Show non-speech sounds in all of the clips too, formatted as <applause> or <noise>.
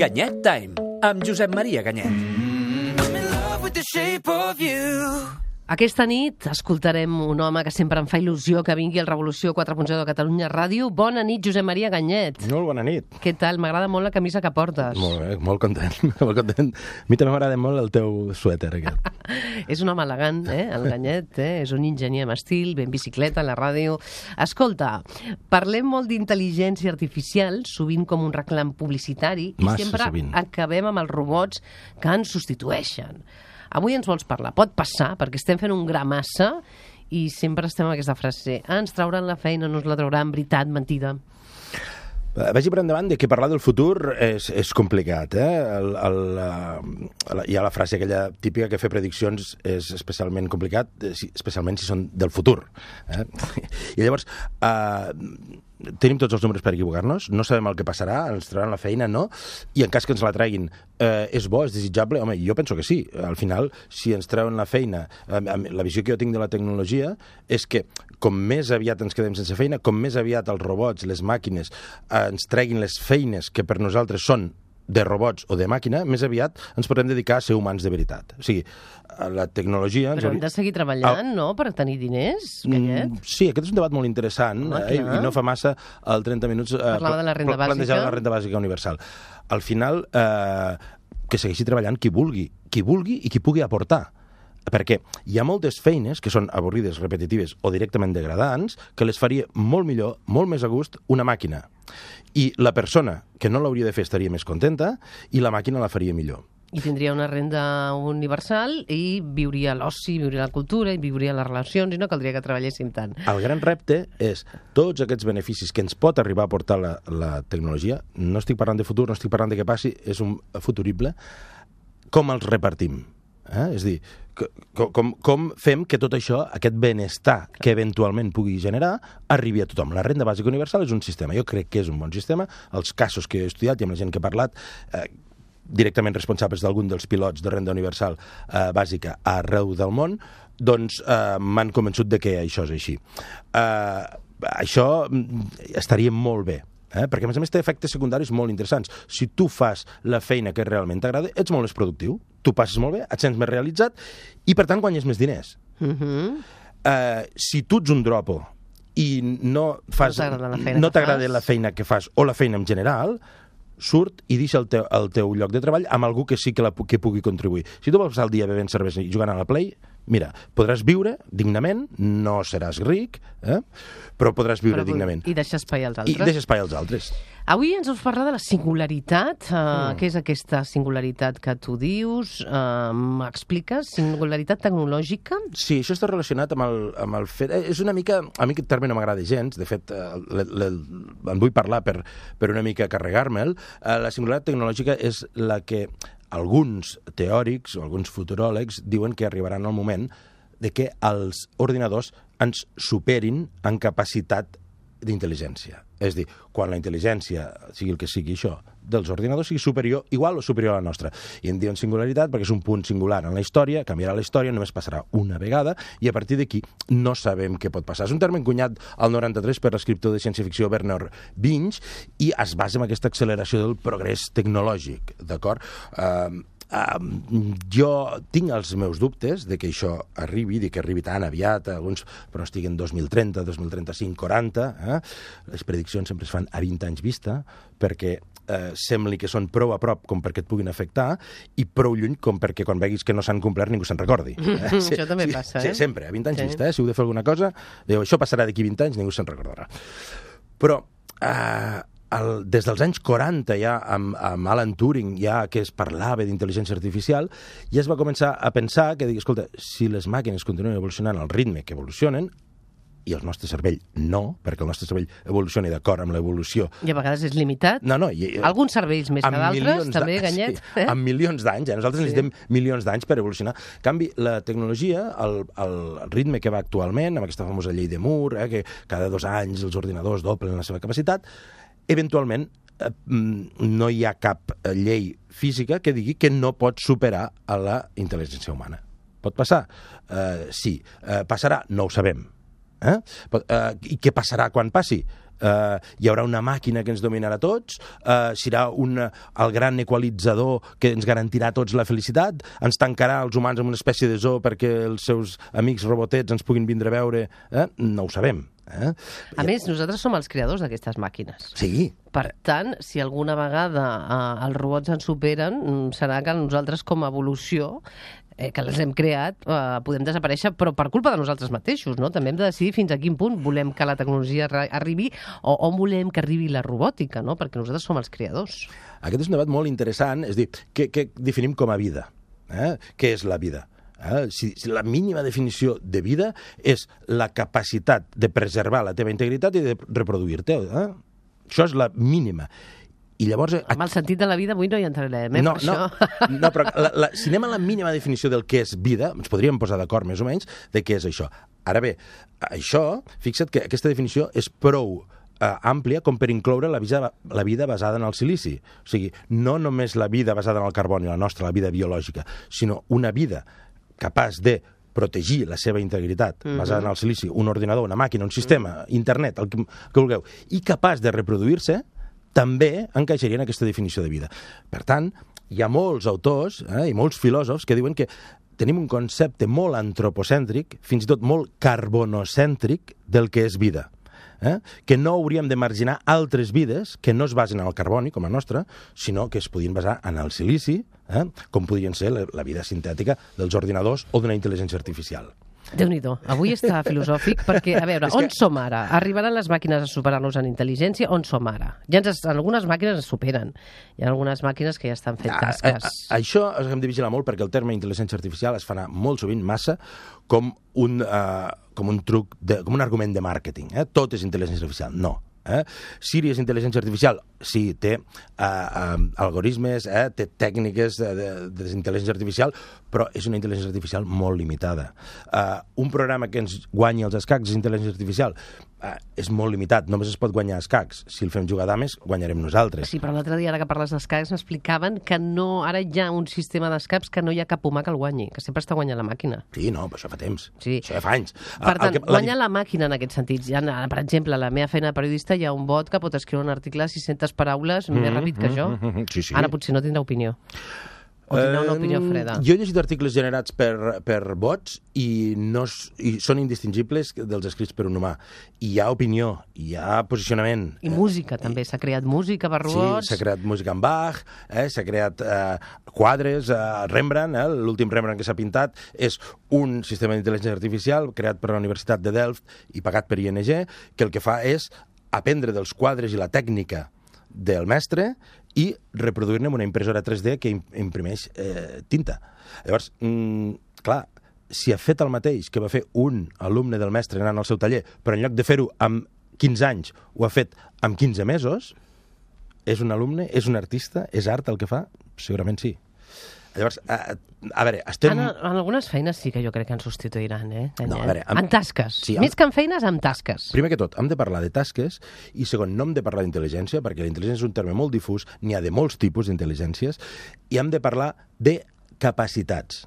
Ganyet Time, amb Josep Maria Ganyet. I'm in Aquesta nit escoltarem un home que sempre em fa il·lusió que vingui al Revolució 4.0 de Catalunya Ràdio. Bona nit, Josep Maria Ganyet. Molt bona nit. Què tal? M'agrada molt la camisa que portes. Molt bé, molt content, <laughs> molt content. A mi també m'agrada molt el teu suèter, aquest. <laughs> És un home elegant, eh? El Ganyet, eh? És un enginyer amb estil, ben bicicleta, a la ràdio. Escolta, parlem molt d'intel·ligència artificial, sovint com un reclam publicitari, Massa i sempre sovint. acabem amb els robots que ens substitueixen. Avui ens vols parlar. Pot passar, perquè estem fent un gra massa i sempre estem amb aquesta frase. Ah, ens trauran la feina, no ens la trauran, veritat, mentida. Eh, Vagi per endavant de que parlar del futur és, és complicat. Eh? El, el, uh, hi ha la frase aquella típica que fer prediccions és especialment complicat, eh, especialment si són del futur. Eh? <laughs> I llavors, uh, tenim tots els números per equivocar-nos, no sabem el que passarà, ens trauran la feina, no? I en cas que ens la treguin, eh, és bo, és desitjable? Home, jo penso que sí. Al final, si ens treuen la feina, eh, la visió que jo tinc de la tecnologia és que com més aviat ens quedem sense feina, com més aviat els robots, les màquines, eh, ens treguin les feines que per nosaltres són de robots o de màquina, més aviat ens podrem dedicar a ser humans de veritat. O sigui, la tecnologia... ens Però hem de seguir treballant, no?, per tenir diners. Mm, Sí, aquest és un debat molt interessant Home, eh, i no fa massa al 30 minuts eh, Parlava de la renda pla- plantejava bàsica. la renda bàsica universal. Al final, eh, que segueixi treballant qui vulgui, qui vulgui i qui pugui aportar perquè hi ha moltes feines que són avorrides, repetitives o directament degradants que les faria molt millor, molt més a gust, una màquina. I la persona que no l'hauria de fer estaria més contenta i la màquina la faria millor. I tindria una renda universal i viuria l'oci, viuria la cultura i viuria les relacions i no caldria que treballéssim tant. El gran repte és tots aquests beneficis que ens pot arribar a portar la, la tecnologia, no estic parlant de futur, no estic parlant de què passi, és un futurible, com els repartim? Eh? És a dir, com, com fem que tot això, aquest benestar que eventualment pugui generar, arribi a tothom. La renda bàsica universal és un sistema, jo crec que és un bon sistema. Els casos que he estudiat i amb la gent que he parlat, eh, directament responsables d'algun dels pilots de renda universal eh, bàsica arreu del món, doncs eh, m'han convençut de que això és així. Eh, això mm, estaria molt bé, eh? perquè a més a més té efectes secundaris molt interessants. Si tu fas la feina que realment t'agrada, ets molt més productiu, tu passes molt bé, et sents més realitzat i per tant guanyes més diners. Uh -huh. Eh, si tu ets un dropo i no fas No t'agrada la no la feina que fas o la feina en general, surt i deixa el teu, el teu lloc de treball amb algú que sí que, la, que pugui contribuir. Si tu vols passar el dia bevent cervesa i jugant a la Play, mira, podràs viure dignament, no seràs ric, eh? però podràs viure Però- dignament. I deixar espai als I altres. deixa espai als altres. Avui ens vols parlar de la singularitat. Uh, mm. Què és aquesta singularitat que tu dius? Uh, M'expliques? Singularitat tecnològica? Sí, això està relacionat amb el, amb el fet... eh, És una mica... A mi aquest terme no m'agrada gens, de fet, le, le, en vull parlar per, per una mica carregar-me'l. Eh, La singularitat tecnològica és la que alguns teòrics o alguns futuròlegs diuen que arribaran al moment de que els ordinadors ens superin en capacitat d'intel·ligència. És dir, quan la intel·ligència, sigui el que sigui això, dels ordinadors sigui superior, igual o superior a la nostra. I en diuen singularitat perquè és un punt singular en la història, canviarà la història, només passarà una vegada, i a partir d'aquí no sabem què pot passar. És un terme encunyat al 93 per l'escriptor de ciència-ficció Bernard Binge, i es basa en aquesta acceleració del progrés tecnològic, d'acord? Uh, Uh, jo tinc els meus dubtes de que això arribi, de que arribi tan aviat, alguns pronostiquen 2030, 2035, 40, eh? les prediccions sempre es fan a 20 anys vista, perquè eh, sembli que són prou a prop com perquè et puguin afectar i prou lluny com perquè quan veguis que no s'han complert ningú se'n recordi. <laughs> Eh? Això també passa, eh? Sí, sempre, a 20 anys Sí. sí. vista, eh? si heu de fer alguna cosa, diu, això passarà d'aquí 20 anys, ningú se'n recordarà. Però eh, el, des dels anys 40 ja, amb, amb Alan Turing, ja que es parlava d'intel·ligència artificial, ja es va començar a pensar que, dic, escolta, si les màquines continuen evolucionant al ritme que evolucionen, i el nostre cervell no, perquè el nostre cervell evoluciona d'acord amb l'evolució I a vegades és limitat. no, no, i, Alguns serveis més que d'altres, també, Ganyet. Sí, amb milions d'anys, eh? nosaltres Sí. necessitem milions d'anys per evolucionar. En canvi, la tecnologia, el, el ritme que va actualment, amb aquesta famosa llei de Moore, eh, que cada dos anys els ordinadors doblen la seva capacitat, eventualment eh, mm, no hi ha cap eh, llei física que digui que no pot superar a la intel·ligència humana. Pot passar? Eh, sí. Eh, passarà? No ho sabem. Eh? Pot, eh, I què passarà quan passi? Eh, hi haurà una màquina que ens dominarà tots, eh, serà un, el gran equalitzador que ens garantirà a tots la felicitat, ens tancarà els humans en una espècie de zoo perquè els seus amics robotets ens puguin vindre a veure, eh? no ho sabem. Eh? A més, nosaltres som els creadors d'aquestes màquines. Sí, Per tant, si alguna vegada eh, els robots ens superen, mm, serà que nosaltres com a evolució eh, que les hem creat, eh, podem desaparèixer, però per culpa de nosaltres mateixos, no? També hem de decidir fins a quin punt volem que la tecnologia arri- arribi o on volem que arribi la robòtica, no? Perquè nosaltres som els creadors. Aquest és un debat molt interessant, és dir, què, què definim com a vida? Eh? Què és la vida? Eh? Si, si la mínima definició de vida és la capacitat de preservar la teva integritat i de reproduir-te. Eh? Això és la mínima. I llavors... Amb el sentit de la vida avui no hi entrarem, eh? no, per no, això. no, però la, la, si anem a la mínima definició del que és vida, ens podríem posar d'acord més o menys de què és això. Ara bé, això, fixa't que aquesta definició és prou eh, àmplia com per incloure la vida, la vida basada en el silici. O sigui, no només la vida basada en el carboni, la nostra, la vida biològica, sinó una vida capaç de protegir la seva integritat basada en el silici, un ordinador, una màquina, un sistema, internet, el que, que vulgueu, i capaç de reproduir-se, també encaixaria en aquesta definició de vida. Per tant, hi ha molts autors eh, i molts filòsofs que diuen que tenim un concepte molt antropocèntric, fins i tot molt carbonocèntric del que és vida. Eh? que no hauríem de marginar altres vides que no es basen en el carboni, com la nostra, sinó que es podien basar en el silici, eh? com podrien ser la, la vida sintètica dels ordinadors o d'una intel·ligència artificial. Déu-n'hi-do. Avui està <laughs> filosòfic perquè, a veure, on que- som ara? Arribaran les màquines a superar-nos en intel·ligència? On som ara? Ja ens, algunes màquines ens superen. Hi ha algunes màquines que ja estan fent A, a, tasques. a, això hem de vigilar molt perquè el terme intel·ligència artificial es fa anar molt sovint massa com un, uh, com un truc, de, com un argument de màrqueting. Eh? Tot és intel·ligència artificial. No. Eh? Siri és intel·ligència artificial? Sí, té uh, uh, algoritmes, eh? té tècniques de, de, de intel·ligència artificial, però és una intel·ligència artificial molt limitada. Uh, un programa que ens guanyi els escacs és intel·ligència artificial? Uh, és molt limitat, només es pot guanyar escacs. Si el fem jugar a dames, guanyarem nosaltres. Sí, però l'altre dia, ara que parles d'escacs, m'explicaven que no, ara hi ha un sistema d'escaps que no hi ha cap humà que el guanyi, que sempre està guanyant la màquina. Sí, no, però això fa temps. Sí. Això ja fa anys. Per El tant, que- guanya la màquina en aquest sentit. Ha, per exemple, a la meva feina de periodista hi ha un bot que pot escriure un article de 600 paraules més ràpid que jo. mhm, sí, sí. Ara potser no tindrà opinió. O tindrà una opinió Eh, freda. Jo he llegit articles generats per, per bots i, no, i són indistingibles dels escrits per un humà. I hi ha opinió, hi ha posicionament. I música, també. S'ha creat música per robots. Sí, s'ha creat música en Bach, eh, s'ha creat eh, quadres, eh, Rembrandt, eh, l'últim Rembrandt que s'ha pintat, és un sistema d'intel·ligència artificial creat per la Universitat de Delft i pagat per ING, que el que fa és aprendre dels quadres i la tècnica del mestre i reproduir-ne amb una impressora 3D que im- imprimeix eh, tinta. Llavors, mm, clar, si ha fet el mateix que va fer un alumne del mestre anant al seu taller, però en lloc de fer-ho amb 15 anys, ho ha fet amb 15 mesos, és un alumne, és un artista, és art el que fa? Segurament sí. Llavors, a, a veure, estem... En, en algunes feines sí que jo crec que ens substituiran, eh? No, a veure, amb- En tasques. Sí, amb- Més que en feines, en tasques. Primer que tot, hem de parlar de tasques i segon, no hem de parlar d'intel·ligència perquè la intel·ligència és un terme molt difús, n'hi ha de molts tipus d'intel·ligències i hem de parlar de capacitats.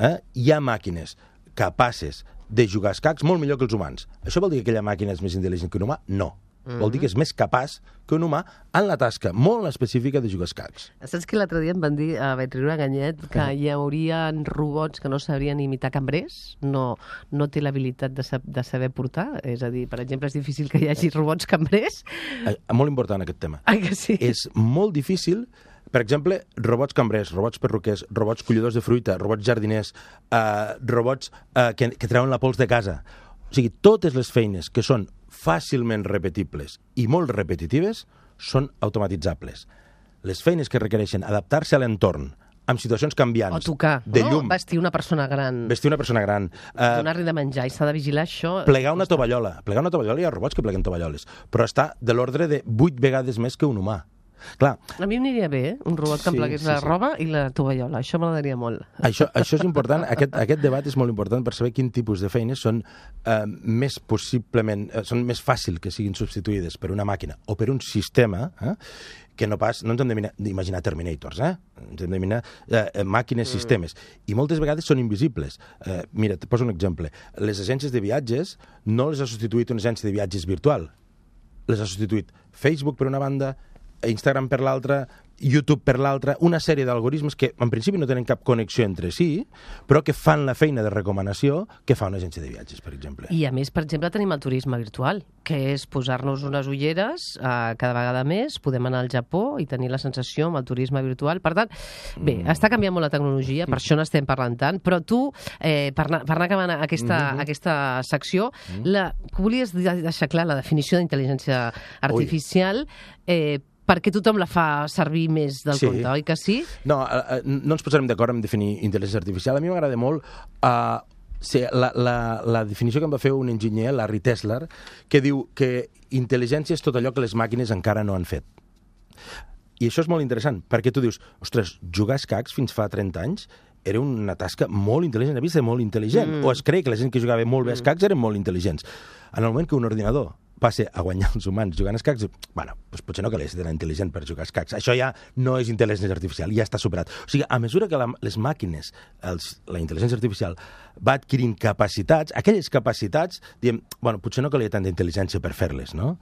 Eh? Hi ha màquines capaces de jugar escacs molt millor que els humans. Això vol dir que aquella màquina és més intel·ligent que un humà? No. Vol dir que és més capaç que un humà en la tasca molt específica de jugar escacs. Saps que l'altre dia em van dir, a riure a Ganyet, que hi haurien robots que no sabrien imitar cambrers? No, no té l'habilitat de, sab de saber portar? És a dir, per exemple, és difícil que hi hagi robots cambrers? Eh, molt important aquest tema. Ai, que sí? és molt difícil per exemple, robots cambrers, robots perruquers, robots collidors de fruita, robots jardiners, eh, robots eh, que, que treuen la pols de casa. O sigui, totes les feines que són fàcilment repetibles i molt repetitives són automatitzables. Les feines que requereixen adaptar-se a l'entorn amb situacions canviants, O tocar, de no? llum, Vestir una persona gran, vestir una persona gran, eh, donar-li de menjar, i s'ha de vigilar això. plegar una tovallola. Plegar una tovallola hi ha robots que pleguen tovalloles, però està de l'ordre de 8 vegades més que un humà. Clar, A mi m'aniria bé, eh? un robot que em Sí, plegués sí, la sí. roba i la tovallola. Això m'agradaria molt. Això, això és important, aquest, aquest debat és molt important per saber quin tipus de feines són eh, més possiblement, eh, són més fàcil que siguin substituïdes per una màquina o per un sistema, eh, que no pas, no ens hem d'imaginar Terminators, eh? ens hem d'imaginar eh, màquines, Mm. sistemes, i moltes vegades són invisibles. Eh, mira, et poso un exemple. Les agències de viatges no les ha substituït una agència de viatges virtual, les ha substituït Facebook per una banda, Instagram per l'altra, YouTube per l'altra, una sèrie d'algoritmes que en principi no tenen cap connexió entre si, però que fan la feina de recomanació que fa una agència de viatges, per exemple. I a més, per exemple, tenim el turisme virtual, que és posar-nos unes ulleres eh, cada vegada més, podem anar al Japó i tenir la sensació amb el turisme virtual. Per tant, bé, mm. està canviant molt la tecnologia, per això n'estem parlant tant, però tu, eh, per, anar, per anar acabant aquesta, mm -hmm. aquesta secció, mm -hmm. la, volies deixar clar la definició d'intel·ligència artificial, eh, perquè tothom la fa servir més del Sí. compte, oi que sí? No, eh, eh, no ens posarem d'acord en definir intel·ligència artificial. A mi m'agrada molt uh, sí, la, la, la definició que em va fer un enginyer, Larry Tesler, que diu que intel·ligència és tot allò que les màquines encara no han fet. I això és molt interessant, perquè tu dius, ostres, jugar a escacs fins fa 30 anys era una tasca molt intel·ligent, havia de ser molt intel·ligent. Mm. O es creu que la gent que jugava molt bé a escacs eren molt intel·ligents. En el moment que un ordinador passe a guanyar els humans jugant a escacs, bueno, doncs potser no calia ser tan intel·ligent per jugar a escacs. Això ja no és intel·ligència artificial, ja està superat. O sigui, a mesura que la, les màquines, els, la intel·ligència artificial, va adquirint capacitats, aquelles capacitats, diem, bueno, potser no calia tanta intel·ligència per fer-les, no?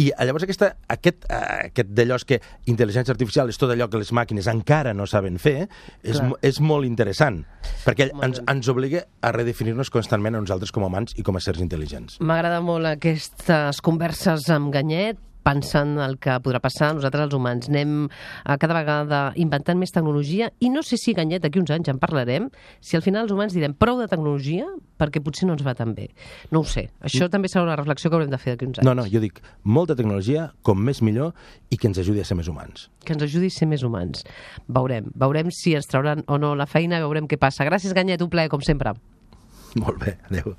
I llavors aquesta, aquest, eh, aquest d'allò que intel·ligència artificial és tot allò que les màquines encara no saben fer, és, Clar. és molt interessant, perquè Molt ens, ens obliga a redefinir-nos constantment a nosaltres com a humans i com a sers intel·ligents. M'agrada molt aquestes converses amb Ganyet, pensant el que podrà passar. Nosaltres, els humans, anem a cada vegada inventant més tecnologia i no sé si, Ganyet, d'aquí uns anys en parlarem, si al final els humans direm prou de tecnologia perquè potser no ens va tan bé. No ho sé. Això també serà una reflexió que haurem de fer d'aquí uns anys. No, no, jo dic, molta tecnologia, com més millor, i que ens ajudi a ser més humans. Que ens ajudi a ser més humans. Veurem. Veurem si ens trauran o no la feina, veurem què passa. Gràcies, Ganyet, un plaer, com sempre. Molt bé, adeu.